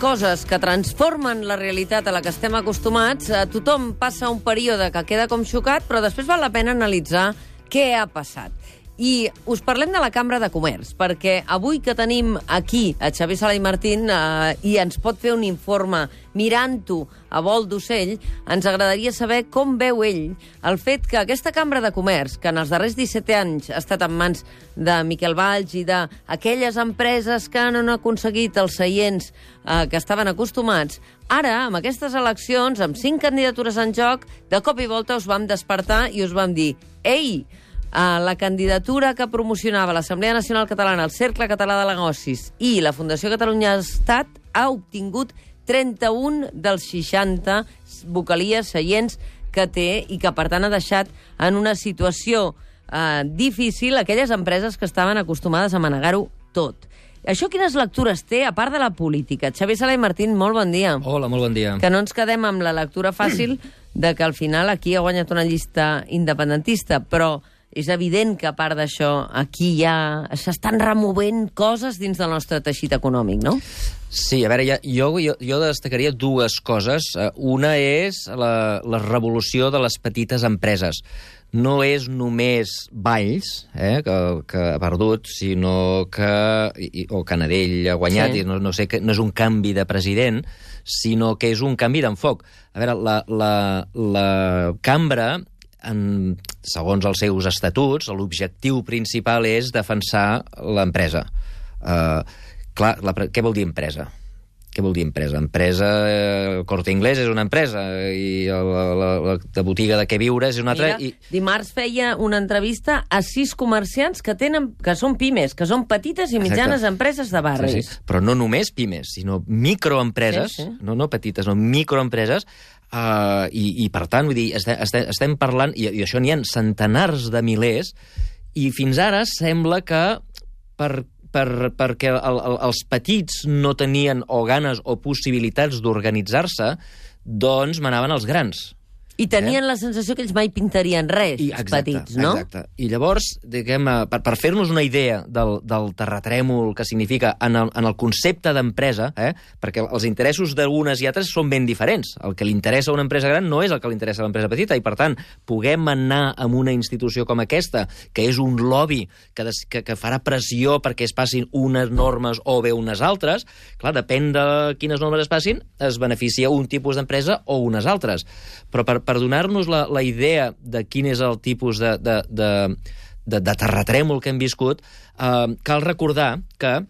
coses que transformen la realitat a la que estem acostumats, eh, tothom passa un període que queda com xocat, però després val la pena analitzar què ha passat. I us parlem de la Cambra de Comerç, perquè avui que tenim aquí a Xavier Sala i Martín eh, i ens pot fer un informe mirant-ho a vol d'ocell, ens agradaria saber com veu ell el fet que aquesta Cambra de Comerç, que en els darrers 17 anys ha estat en mans de Miquel Valls i d'aquelles empreses que no han aconseguit els seients eh, que estaven acostumats, ara, amb aquestes eleccions, amb cinc candidatures en joc, de cop i volta us vam despertar i us vam dir «Ei, la candidatura que promocionava l'Assemblea Nacional Catalana, el Cercle Català de Negocis i la Fundació Catalunya Estat ha obtingut 31 dels 60 vocalies seients que té i que, per tant, ha deixat en una situació uh, difícil aquelles empreses que estaven acostumades a manegar-ho tot. Això quines lectures té, a part de la política? Xavier Sala i Martín, molt bon dia. Hola, molt bon dia. Que no ens quedem amb la lectura fàcil de que al final aquí ha guanyat una llista independentista, però és evident que a part d'això aquí ja s'estan removent coses dins del nostre teixit econòmic, no? Sí, a veure, ja, jo, jo, jo destacaria dues coses. Eh, una és la, la revolució de les petites empreses. No és només Valls, eh, que, que ha perdut, sinó que... I, o Canadell ha guanyat, sí. i no, no sé, que no és un canvi de president, sinó que és un canvi d'enfoc. A veure, la, la, la cambra en, segons els seus estatuts, l'objectiu principal és defensar l'empresa. Uh, clar, la, què vol dir empresa? Què vol dir empresa? Empresa, eh, Corte Inglés és una empresa i la, la, la, la botiga de què viure és una altra. Mira, i... dimarts feia una entrevista a sis comerciants que tenen que són pimes, que són petites i mitjanes Exacte. empreses de barris. Sí, sí. Però no només pimes, sinó microempreses, sí, sí. no, no petites, no microempreses, Uh, i, I, per tant, vull dir, estem, estem parlant, i, i això n'hi ha centenars de milers, i fins ara sembla que per, per, perquè el, el, els petits no tenien o ganes o possibilitats d'organitzar-se, doncs manaven els grans. I tenien eh? la sensació que ells mai pintarien res, I, exacte, petits, no? Exacte. I llavors, diguem, eh, per, per fer-nos una idea del, del terratrèmol que significa en el, en el concepte d'empresa, eh? perquè els interessos d'unes i altres són ben diferents. El que li interessa a una empresa gran no és el que li interessa a l'empresa petita, i per tant, puguem anar amb una institució com aquesta, que és un lobby que, des, que, que farà pressió perquè es passin unes normes o bé unes altres, clar, depèn de quines normes es passin, es beneficia un tipus d'empresa o unes altres. Però per, per donar-nos la, la idea de quin és el tipus de, de, de, de, de terratrèmol que hem viscut, eh, cal recordar que eh,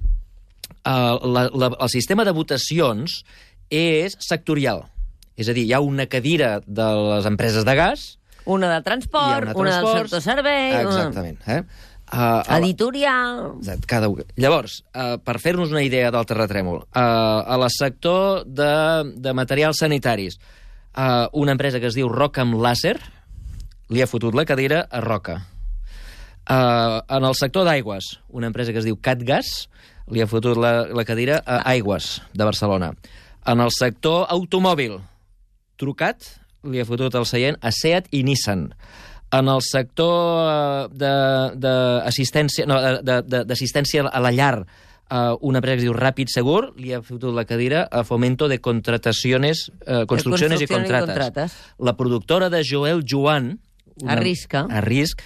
la, la, el sistema de votacions és sectorial. És a dir, hi ha una cadira de les empreses de gas... Una de transport, una, una del sector servei... Exactament. Una... Eh? Uh, Editorial... Exacte, cada... Llavors, uh, per fer-nos una idea del terratrèmol, uh, a la sector de, de materials sanitaris, uh, una empresa que es diu Roca amb Làser li ha fotut la cadira a Roca. Uh, en el sector d'aigües, una empresa que es diu Catgas li ha fotut la, la cadira a Aigües, de Barcelona. En el sector automòbil, Trucat li ha fotut el seient a Seat i Nissan. En el sector d'assistència no, d'assistència a la llar, uh, una empresa que es diu Ràpid Segur li ha fotut la cadira a Fomento de Contrataciones, uh, Construcciones i contrates. i Contrates. La productora de Joel Joan... Una, Arrisca. A risc,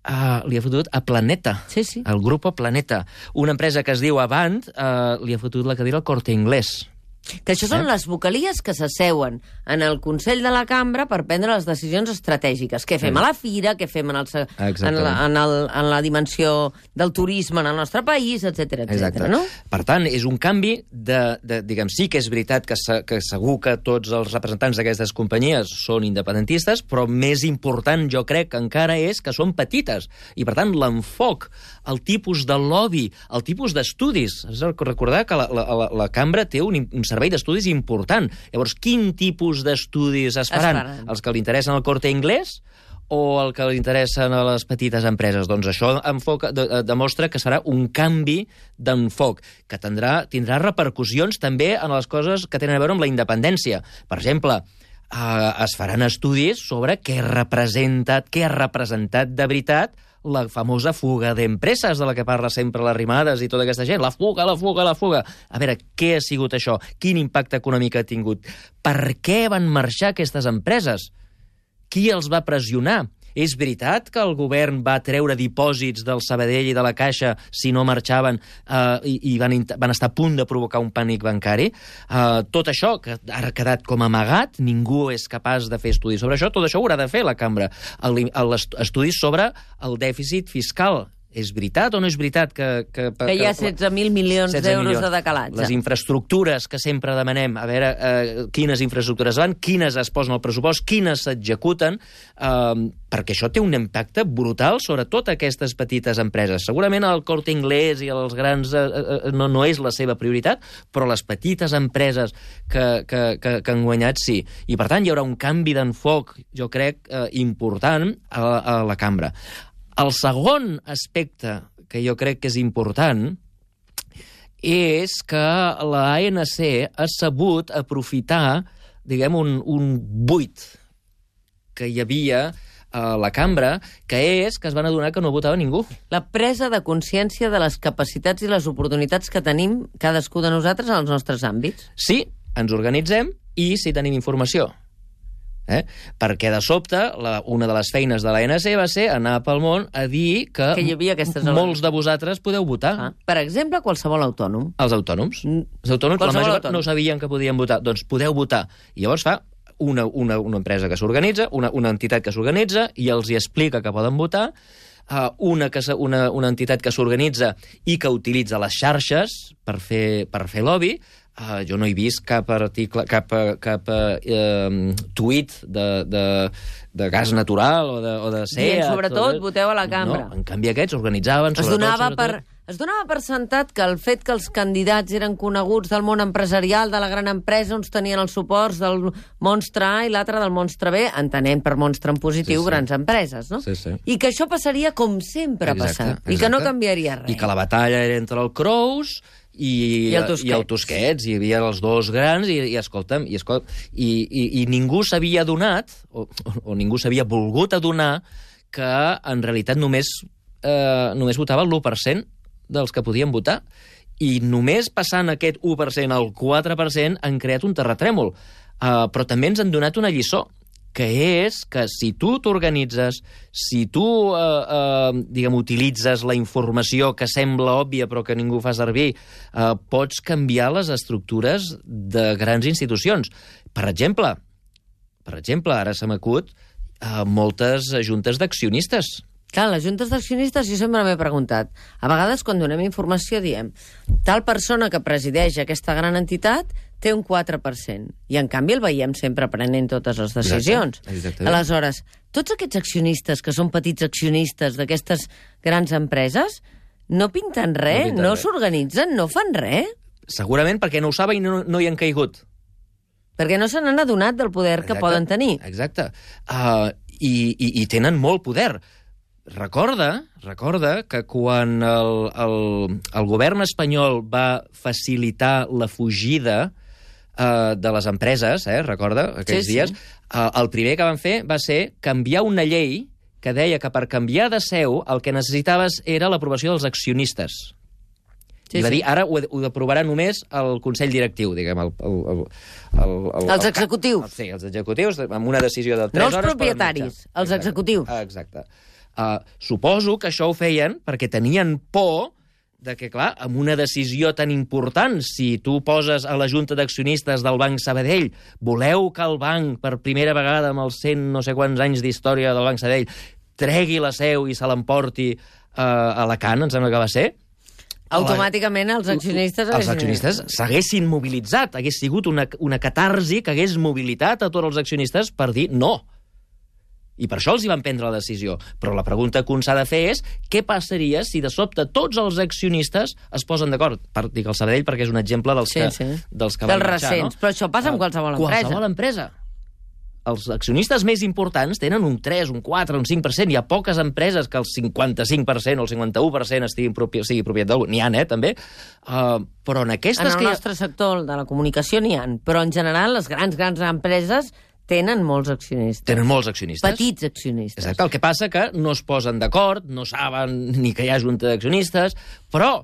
Uh, li ha fotut a Planeta, sí, sí. el grup Planeta. Una empresa que es diu Avant uh, li ha fotut la cadira al Corte Inglés. Que això són les vocalies que s'asseuen en el Consell de la Cambra per prendre les decisions estratègiques. Què fem a la fira, què fem en, el, en, la, en, el, en la dimensió del turisme en el nostre país, etc etc. no? Per tant, és un canvi de, de diguem, sí que és veritat que, se, que segur que tots els representants d'aquestes companyies són independentistes, però més important, jo crec, que encara és que són petites. I, per tant, l'enfoc, el tipus de lobby, el tipus d'estudis. Recordar que la, la, la, la cambra té un, un servei d'estudis important. Llavors, quin tipus d'estudis es faran? es faran? Els que li interessen el corte inglès o el que li interessen a les petites empreses? Doncs això enfoca, de, de, demostra que serà un canvi d'enfoc, que tindrà, tindrà repercussions també en les coses que tenen a veure amb la independència. Per exemple, eh, es faran estudis sobre què representa, què ha representat de veritat la famosa fuga d'empreses de la que parla sempre les rimades i tota aquesta gent. La fuga, la fuga, la fuga. A veure, què ha sigut això? Quin impacte econòmic ha tingut? Per què van marxar aquestes empreses? Qui els va pressionar? És veritat que el govern va treure dipòsits del Sabadell i de la Caixa si no marxaven eh, i, i van, van estar a punt de provocar un pànic bancari? Eh, tot això, que ha quedat com amagat, ningú és capaç de fer estudis sobre això, tot això ho haurà de fer la cambra. Estudis sobre el dèficit fiscal és veritat o no és veritat que... Que, que hi ha 16.000 milions d'euros de decalatge. Les infraestructures que sempre demanem, a veure eh, quines infraestructures van, quines es posen al pressupost, quines s'executen, eh, perquè això té un impacte brutal sobre totes aquestes petites empreses. Segurament el Corte Inglés i els grans eh, eh, no, no és la seva prioritat, però les petites empreses que, que, que, que han guanyat sí. I, per tant, hi haurà un canvi d'enfoc, jo crec, eh, important a, a la cambra. El segon aspecte que jo crec que és important és que la ANC ha sabut aprofitar, diguem, un, un buit que hi havia a la cambra, que és que es van adonar que no votava ningú. La presa de consciència de les capacitats i les oportunitats que tenim cadascú de nosaltres en els nostres àmbits. Sí, ens organitzem i si tenim informació. Eh? Perquè de sobte, la, una de les feines de l'ANC va ser anar pel món a dir que, que hi havia aquestes molts de vosaltres podeu votar. Ah. Per exemple, qualsevol autònom. Els autònoms. Mm. Els autònoms, la majoria no sabien que podien votar. Doncs podeu votar. I llavors fa una, una, una empresa que s'organitza, una, una entitat que s'organitza, i els hi explica que poden votar, uh, una, que una, una entitat que s'organitza i que utilitza les xarxes per fer, per fer lobby, Uh, jo no he vist cap article, cap, cap uh, tuit de, de, de gas natural o de, o de SEAT... Dient, sobretot, tot... voteu a la cambra. No, en canvi aquests organitzaven... Es donava sobretot... per... Es donava per sentat que el fet que els candidats eren coneguts del món empresarial, de la gran empresa, uns tenien els suports del monstre A i l'altre del monstre B, entenent per monstre en positiu sí, sí. grans empreses, no? Sí, sí. I que això passaria com sempre exacte, ha passat, exacte. i que no canviaria res. I que la batalla era entre el Crous i, I, el Tusquets. i el Tusquets, hi havia els dos grans, i, i escolta'm, i, escolta, i, i, i ningú s'havia adonat, o, o, o ningú s'havia volgut adonar, que en realitat només, eh, només votava l'1% dels que podien votar, i només passant aquest 1% al 4% han creat un terratrèmol. Uh, però també ens han donat una lliçó, que és que si tu t'organitzes, si tu, eh, eh, diguem, utilitzes la informació que sembla òbvia però que ningú fa servir, eh, pots canviar les estructures de grans institucions. Per exemple, per exemple, ara se m'acut eh, moltes juntes d'accionistes. Clar, les juntes d'accionistes jo sempre m'he preguntat. A vegades, quan donem informació, diem tal persona que presideix aquesta gran entitat té un 4%. I, en canvi, el veiem sempre prenent totes les decisions. Exacte, Aleshores, tots aquests accionistes, que són petits accionistes d'aquestes grans empreses, no pinten res, no, no s'organitzen, no fan res. Segurament perquè no ho saben i no, no hi han caigut. Perquè no se n'han adonat del poder exacte, que poden tenir. Exacte. Uh, i, i, I tenen molt poder. Recorda, recorda que quan el, el, el govern espanyol va facilitar la fugida eh, de les empreses, eh, recorda, aquells sí, dies, sí. Eh, el primer que van fer va ser canviar una llei que deia que per canviar de seu el que necessitaves era l'aprovació dels accionistes. Sí, I va sí. dir, ara ho, ho aprovarà només el Consell Directiu, diguem, el... el, el, el, el els executius. El, sí, els executius, amb una decisió de 3 no hores... No els propietaris, els executius. Exacte. Uh, suposo que això ho feien perquè tenien por de que, clar, amb una decisió tan important, si tu poses a la Junta d'Accionistes del Banc Sabadell, voleu que el banc, per primera vegada amb els 100 no sé quants anys d'història del Banc Sabadell, tregui la seu i se l'emporti uh, a Alacant, em sembla que va ser, Automàticament els accionistes... Els accionistes s'haguessin mobilitzat, hagués sigut una, una catarsi que hagués mobilitat a tots els accionistes per dir no, i per això els hi van prendre la decisió. Però la pregunta que un s'ha de fer és què passaria si de sobte tots els accionistes es posen d'acord? Per, dic el Sabadell perquè és un exemple dels sí, que, sí. dels que van marxar, recents. no? Però això passa amb qualsevol empresa. Qualsevol empresa els accionistes més importants tenen un 3, un 4, un 5%. Hi ha poques empreses que el 55% o el 51% estiguin propi, sigui propietat d'algú. N'hi ha, eh, també. Uh, però en aquestes... En el que nostre sector de la comunicació n'hi han, però en general les grans, grans empreses tenen molts accionistes. Tenen molts accionistes. Petits accionistes. Exacte, el que passa que no es posen d'acord, no saben ni que hi ha junta d'accionistes, però,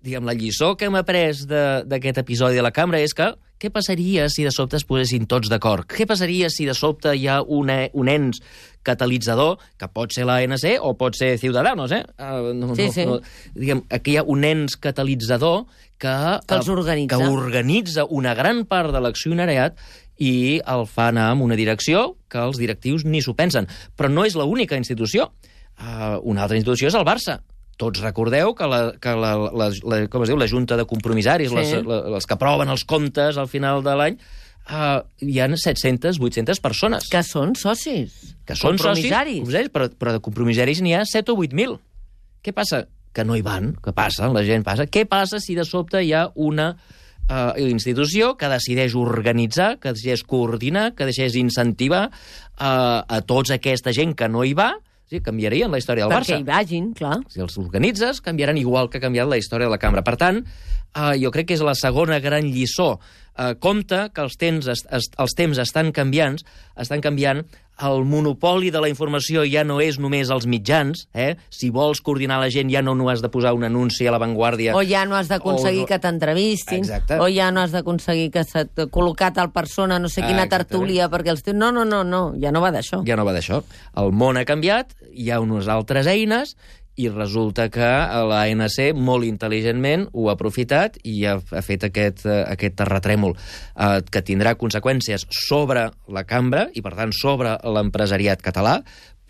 diguem, la lliçó que hem après de- d'aquest episodi de la cambra és que què passaria si de sobte es posessin tots d'acord? Què passaria si de sobte hi ha un, e- un ens catalitzador, que pot ser l'ANC o pot ser Ciudadanos, eh? Uh, no, Sí, no, sí. No, diguem, aquí hi ha un ens catalitzador que, Que els eh, organitza. que organitza una gran part de l'accionariat i el fa anar en una direcció que els directius ni s'ho pensen. Però no és l'única institució. Uh, una altra institució és el Barça. Tots recordeu que, la, que la, la, la, com es diu, la Junta de Compromissaris, Sí. les, les que aproven els comptes al final de l'any, uh, hi ha 700, 800 persones Que són socis. que són socis, però, però de compromissaris n'hi ha 7 o 8.000. Què passa? Que no hi van, que passa, la gent passa. Què passa si de sobte hi ha una uh, institució que decideix organitzar, que decideix coordinar, que decideix incentivar uh, a tots aquesta gent que no hi va, sí, canviarien la història del Perquè Barça hi vagin, clar. si els organitzes, canviaran igual que ha canviat la història de la cambra. Per tant, eh, jo crec que és la segona gran lliçó. Eh, compte que els temps, est, est, els temps estan canviant, estan canviant, el monopoli de la informació ja no és només els mitjans, eh? si vols coordinar la gent ja no, no has de posar un anunci a l'avantguàrdia. O ja no has d'aconseguir O- que t'entrevistin, o ja no has d'aconseguir que s'ha col·locat tal persona, no sé quina Ah, tertúlia, perquè els. No, no, no, no, ja no va d'això. Ja no va d'això. El món ha canviat, hi ha unes altres eines, i resulta que l'ANC molt intel·ligentment ho ha aprofitat i ha, ha fet aquest, eh, aquest terratrèmol eh, que tindrà conseqüències sobre la cambra i, per tant, sobre l'empresariat català,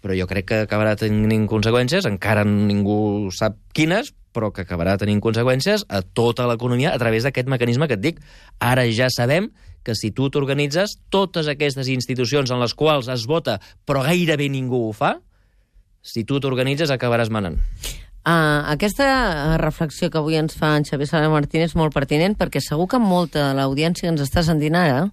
però jo crec que acabarà tenint conseqüències, encara ningú sap quines, però que acabarà tenint conseqüències a tota l'economia a través d'aquest mecanisme que et dic. Ara ja sabem que si tu t'organitzes, totes aquestes institucions en les quals es vota, però gairebé ningú ho fa, si tu t'organitzes acabaràs manant. Uh, aquesta eh, reflexió que avui ens fa en Xavier Sala Martín és molt pertinent perquè segur que molta de l'audiència que ens està sentint ara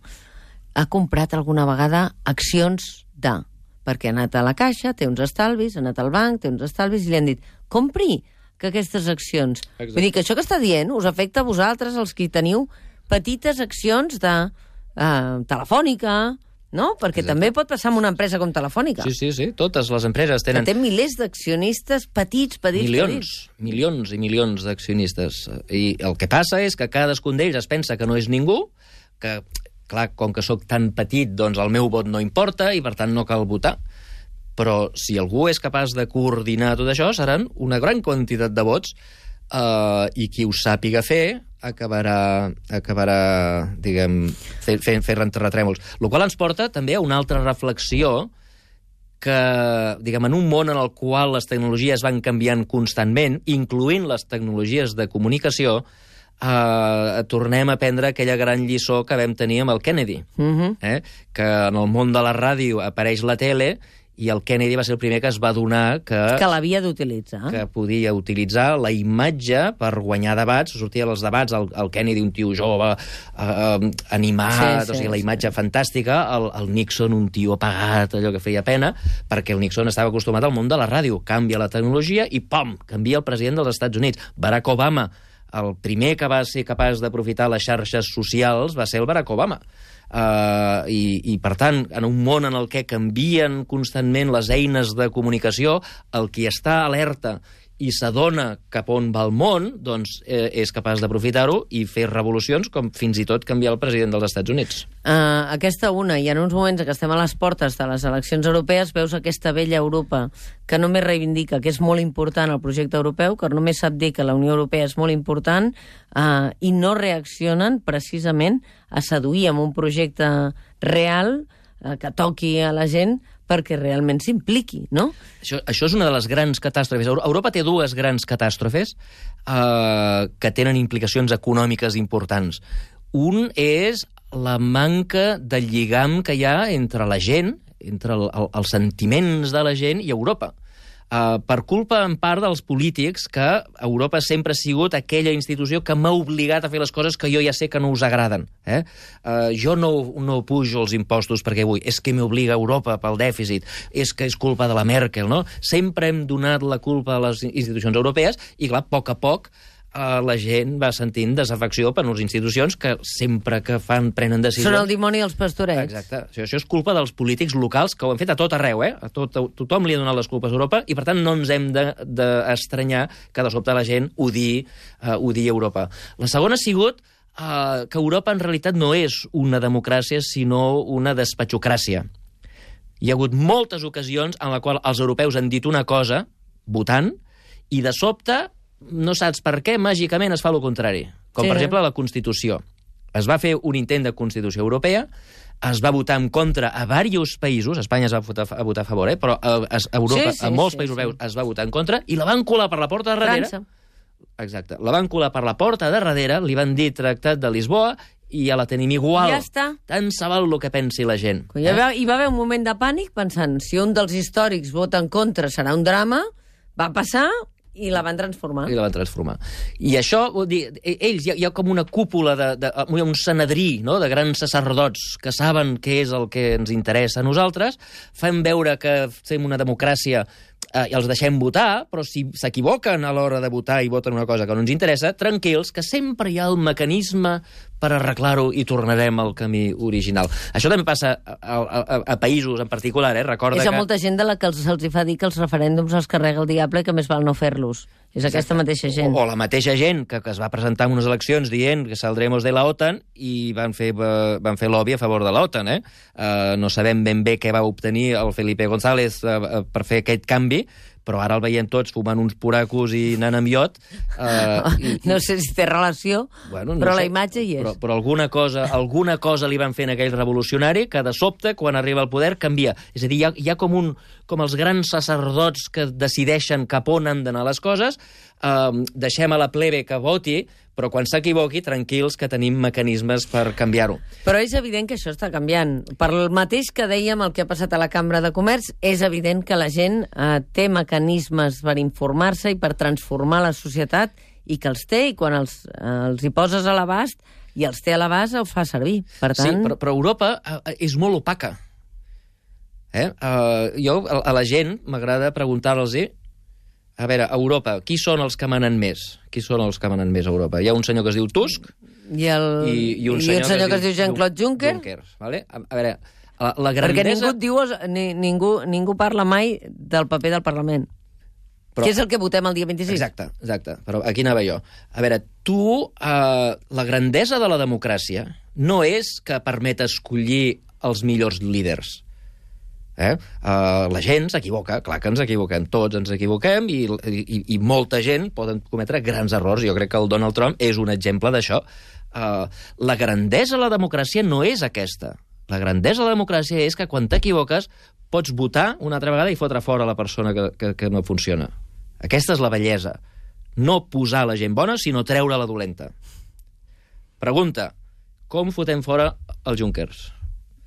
ha comprat alguna vegada accions de... Perquè ha anat a la caixa, té uns estalvis, ha anat al banc, té uns estalvis, i li han dit, compri que aquestes accions... Exacte. Vull dir que això que està dient us afecta a vosaltres, els que teniu petites accions de uh, telefònica, no? Perquè Exacte. també pot passar amb una empresa com Telefònica. Sí, sí, sí. Totes les empreses que tenen té milers d'accionistes petits, petits, milions, petits. milions i milions d'accionistes. I el que passa és que cadascun d'ells es pensa que no és ningú, que, clar, com que sóc tan petit, doncs el meu vot no importa i, per tant, no cal votar. Però si algú és capaç de coordinar tot això, seran una gran quantitat de vots eh, i qui ho sàpiga fer acabarà, acabarà diguem, fent, fent, fent terratrèmols. El qual ens porta també a una altra reflexió que, diguem, en un món en el qual les tecnologies van canviant constantment, incloent les tecnologies de comunicació, eh, tornem a prendre aquella gran lliçó que vam tenir amb el Kennedy, Mhm. eh? que en el món de la ràdio apareix la tele i el Kennedy va ser el primer que es va donar que, que l'havia d'utilitzar. que podia utilitzar la imatge per guanyar debats. Sortia als debats el, el Kennedy, un tio jove, eh, eh, animat, Sí, sí, o sigui, la sí. imatge fantàstica, el, el Nixon, un tio apagat, allò que feia pena, perquè el Nixon estava acostumat al món de la ràdio. Canvia la tecnologia i, pom, canvia el president dels Estats Units. Barack Obama, el primer que va ser capaç d'aprofitar les xarxes socials va ser el Barack Obama. Uh, i, I, per tant, en un món en el que canvien constantment les eines de comunicació, el qui està alerta i s'adona cap on va el món, doncs eh, és capaç d'aprofitar-ho i fer revolucions com fins i tot canviar el president dels Estats Units. Uh, aquesta una, i en uns moments que estem a les portes de les eleccions europees, veus aquesta vella Europa que només reivindica que és molt important el projecte europeu, que només sap dir que la Unió Europea és molt important, uh, i no reaccionen precisament a seduir amb un projecte real que toqui a la gent perquè realment s'impliqui, no? Això, això és una de les grans catàstrofes. Euro- Europa té dues grans catàstrofes eh, que tenen implicacions econòmiques importants. Un és la manca de lligam que hi ha entre la gent, entre el, el, els sentiments de la gent i Europa. Uh, per culpa, en part, dels polítics, que Europa sempre ha sigut aquella institució que m'ha obligat a fer les coses que jo ja sé que no us agraden. Eh? Uh, jo no, no pujo els impostos perquè vull, és que m'obliga Europa pel dèficit, és que és culpa de la Merkel, no? Sempre hem donat la culpa a les institucions europees i, clar, a poc a poc, eh, la gent va sentint desafecció per unes institucions que sempre que fan prenen decisions... Són el dimoni dels pastorets. Exacte. Això, això és culpa dels polítics locals, que ho han fet a tot arreu, eh? A tot, a, tothom li ha donat les culpes a Europa, i per tant no ens hem d'estranyar de, de que de sobte la gent odiï, uh, odiï Europa. La segona ha sigut uh, que Europa en realitat no és una democràcia, sinó una despatxocràcia. Hi ha hagut moltes ocasions en la qual els europeus han dit una cosa, votant, i de sobte, no saps per què, màgicament es fa el contrari. Com, Sí. per exemple, la Constitució. Es va fer un intent de Constitució europea, es va votar en contra a diversos països, Espanya es va votar a, votar a favor, eh? però a, a Europa, Sí, sí, a molts sí, països sí. europeus es va votar en contra, i la van colar per la porta de darrere. França. Exacte. La van colar per la porta de darrere, li van dir Tractat de Lisboa, i ja la tenim igual. Ja està. Tant se val el que pensi la gent. Hi va, hi va haver un moment de pànic pensant si un dels històrics vota en contra serà un drama, va passar i la van transformar. I la van transformar. I això, vol dir, e- ells, hi ha, hi ha com una cúpula, de, de, hi ha un senedrí no?, de grans sacerdots que saben què és el que ens interessa a nosaltres, fan veure que fem una democràcia eh, els deixem votar, però si s'equivoquen a l'hora de votar i voten una cosa que no ens interessa, tranquils, que sempre hi ha el mecanisme per arreglar-ho i tornarem al camí original. Això també passa a, a, a, a països en particular, eh? Recorda És a que... molta gent de la que els- se'ls hi fa dir que els referèndums els carrega el diable i que més val no fer-los. És aquesta mateixa gent. O, o la mateixa gent que, que es va presentar en unes eleccions dient que saldremos de la OTAN i van fer, eh, van fer lobby a favor de la OTAN. Eh? Uh, no sabem ben bé què va obtenir el Felipe González uh, per fer aquest canvi, però ara el veiem tots fumant uns puracos i anant amb iot. Uh, i, No sé si té relació, Bueno, no però sé, la imatge hi és. Però, però alguna, cosa, alguna cosa li van fer en aquell revolucionari que de sobte, quan arriba al poder, canvia. És a dir, hi ha, hi ha com, un, com els grans sacerdots que decideixen cap on han d'anar les coses, eh, deixem a la plebe que voti, però quan s'equivoqui, tranquils, que tenim mecanismes per canviar-ho. Però és evident que això està canviant. Per el mateix que dèiem el que ha passat a la Cambra de Comerç, és evident que la gent eh, té mecanismes per informar-se i per transformar la societat i que els té, i quan els, eh, els hi poses a l'abast i els té a l'abast, el fa servir. Per tant, Sí, però, però Europa eh, és molt opaca. Eh? Uh, jo, a, a la gent, m'agrada preguntar-los a veure, a Europa, qui són els que manen més? Qui són els que manen més a Europa? Hi ha un senyor que es diu Tusk, i, el, i, i un senyor, i un senyor que es diu Jean-Claude Juncker, Juncker vale? a, a veure, la, la perquè grandesa... ningú, et diu, ni, ningú, ningú parla mai del paper del Parlament. Però- Que és el que votem el dia 26. Exacte, exacte. Però aquí anava jo. A veure, tu, eh, la grandesa de la democràcia no és que permet escollir els millors líders. Eh? Uh, la gent s'equivoca, clar que ens equivoquem, tots ens equivoquem i, i, i molta gent poden cometre grans errors. Jo crec que el Donald Trump és un exemple d'això. Uh, la grandesa de la democràcia no és aquesta. La grandesa de la democràcia és que quan t'equivoques pots votar una altra vegada i fotre fora la persona que, que, que no funciona. Aquesta és la bellesa. No posar la gent bona, sinó treure la dolenta. Pregunta, com fotem fora els Junkers?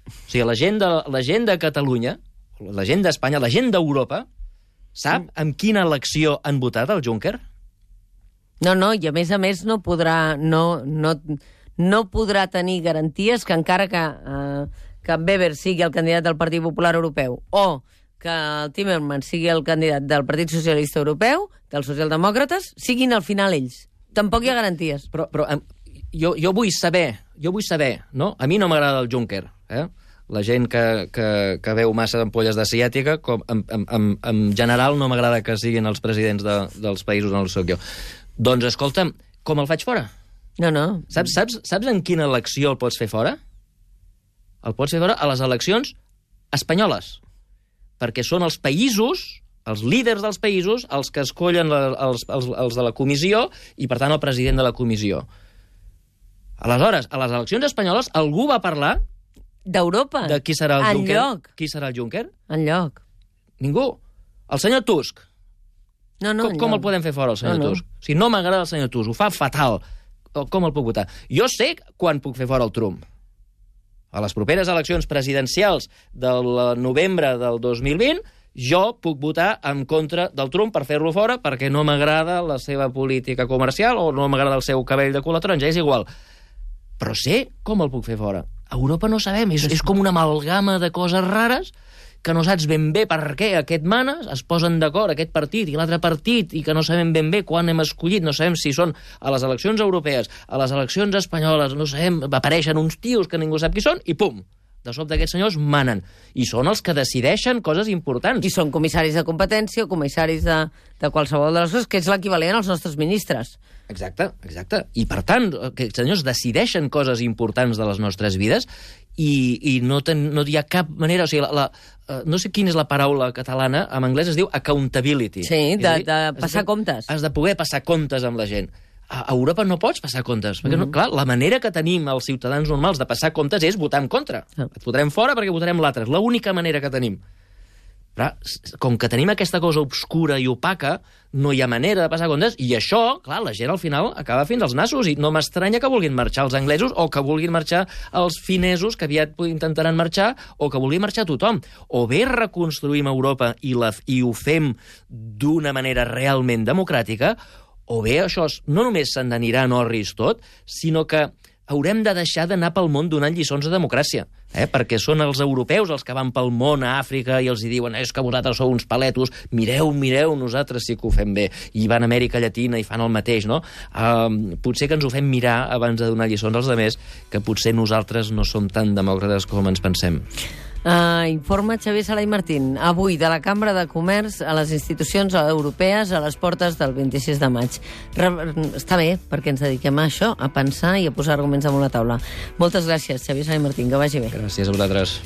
O sigui, la gent de, la gent de Catalunya, la gent d'Espanya, la gent d'Europa, sap amb quina elecció han votat el Juncker? No, no, i a més a més no podrà, no, no, no podrà tenir garanties que encara que, eh, que Weber sigui el candidat del Partit Popular Europeu o que el Timmermans sigui el candidat del Partit Socialista Europeu, dels socialdemòcrates, siguin al final ells. Tampoc hi ha garanties. Però, però jo, jo vull saber, jo vull saber, no? A mi no m'agrada el Juncker, eh? La gent que, que, que veu massa ampolles de ciàtica, com, en, en, en, en general no m'agrada que siguin els presidents de, dels països on el soc jo. Doncs, escolta'm, com el faig fora? No, no. Saps, saps, saps en quina elecció el pots fer fora? El pots fer fora a les eleccions espanyoles. Perquè són els països, els líders dels països, els que escollen la, els, els, els de la comissió i, per tant, el president de la comissió. Aleshores, a les eleccions espanyoles, algú va parlar D'Europa. de qui serà el en Juncker? lloc. Qui serà el Juncker? En lloc. Ningú. El senyor Tusk. No, no, com, com el podem fer fora, el senyor No, no. Tusk? O sigui, no m'agrada el senyor Tusk, ho fa fatal. Com el puc votar? Jo sé quan puc fer fora el Trump. A les properes eleccions presidencials del novembre del 2020, jo puc votar en contra del Trump per fer-lo fora perquè no m'agrada la seva política comercial o no m'agrada el seu cabell de cul taronja, és igual. Però sé com el puc fer fora. A Europa no sabem, és, és com una amalgama de coses rares que no saps ben bé per què aquest mana, es posen d'acord aquest partit i l'altre partit, i que no sabem ben bé quan hem escollit, no sabem si són a les eleccions europees, a les eleccions espanyoles, no sabem, apareixen uns tios que ningú sap qui són, i pum, de sobte aquests senyors manen. I són els que decideixen coses importants. I són comissaris de competència comissaris de, de qualsevol de les coses, que és l'equivalent als nostres ministres. Exacte, exacte. I, per tant, que els senyors decideixen coses importants de les nostres vides i, i no, ten, no hi ha cap manera... O sigui, la, la, uh, no sé quina és la paraula catalana, en anglès es diu accountability. Sí, de, dir, de has passar comptes. Has de poder passar comptes amb la gent. A Europa no pots passar comptes, perquè, Mhm. no, clar, la manera que tenim els ciutadans normals de passar comptes és votar en contra. Ah. Et votarem fora perquè votarem l'altre. És l'única manera que tenim. S- com que tenim aquesta cosa obscura i opaca, no hi ha manera de passar comptes, i això, clar, la gent al final acaba fins als nassos, i no m'estranya que vulguin marxar els anglesos, o que vulguin marxar els finesos, que aviat intentaran marxar, o que vulgui marxar tothom. O bé reconstruïm Europa i, la, i ho fem d'una manera realment democràtica, o bé això no només se'n anirà en orris tot, sinó que haurem de deixar d'anar pel món donant lliçons de democràcia, eh? perquè són els europeus els que van pel món a Àfrica i els hi diuen és que vosaltres sou uns paletos, mireu, mireu, nosaltres sí que ho fem bé. I van a Amèrica Llatina i fan el mateix, no? Uh, potser que ens ho fem mirar abans de donar lliçons als altres, que potser nosaltres no som tan demòcrates com ens pensem. Uh, informa Xavier Sala i Martín, avui de la Cambra de Comerç a les institucions europees a les portes del 26 de maig. Re està bé, perquè ens dediquem a això, a pensar i a posar arguments damunt la taula. Moltes gràcies, Xavier Sala i Martín, que vagi bé. Gràcies a vosaltres.